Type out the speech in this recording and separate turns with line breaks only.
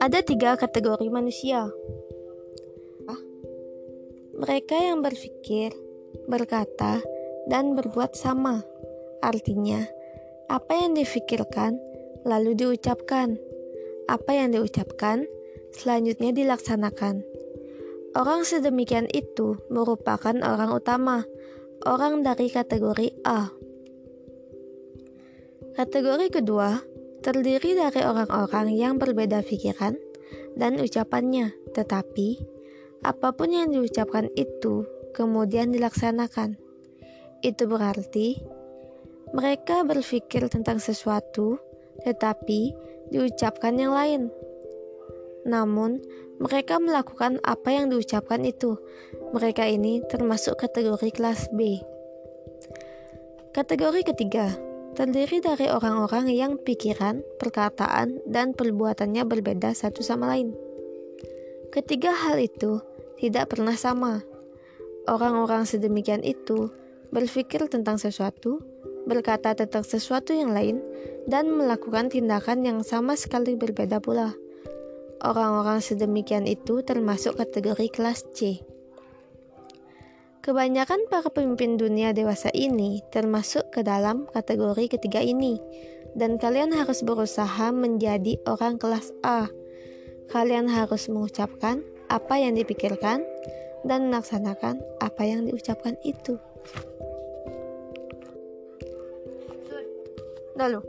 Ada tiga kategori manusia. Mereka yang berpikir, berkata, dan berbuat sama. Artinya, apa yang difikirkan lalu diucapkan. Apa yang diucapkan selanjutnya dilaksanakan. Orang sedemikian itu merupakan orang utama, orang dari kategori A. Kategori kedua terdiri dari orang-orang yang berbeda pikiran dan ucapannya, tetapi apa pun yang diucapkan itu kemudian dilaksanakan. Itu berarti mereka berpikir tentang sesuatu, tetapi diucapkan yang lain. Namun, mereka melakukan apa yang diucapkan itu. Mereka ini termasuk kategori kelas B. Kategori ketiga terdiri dari orang-orang yang pikiran, perkataan, dan perbuatannya berbeda satu sama lain. Ketiga hal itu tidak pernah sama. Orang-orang sedemikian itu berpikir tentang sesuatu, berkata tentang sesuatu yang lain, dan melakukan tindakan yang sama sekali berbeda pula. Orang-orang sedemikian itu termasuk kategori kelas C. Kebanyakan para pemimpin dunia dewasa ini termasuk ke dalam kategori ketiga ini, dan kalian harus berusaha menjadi orang kelas A. Kalian harus mengucapkan apa yang dipikirkan dan melaksanakan apa yang diucapkan itu. Lalu,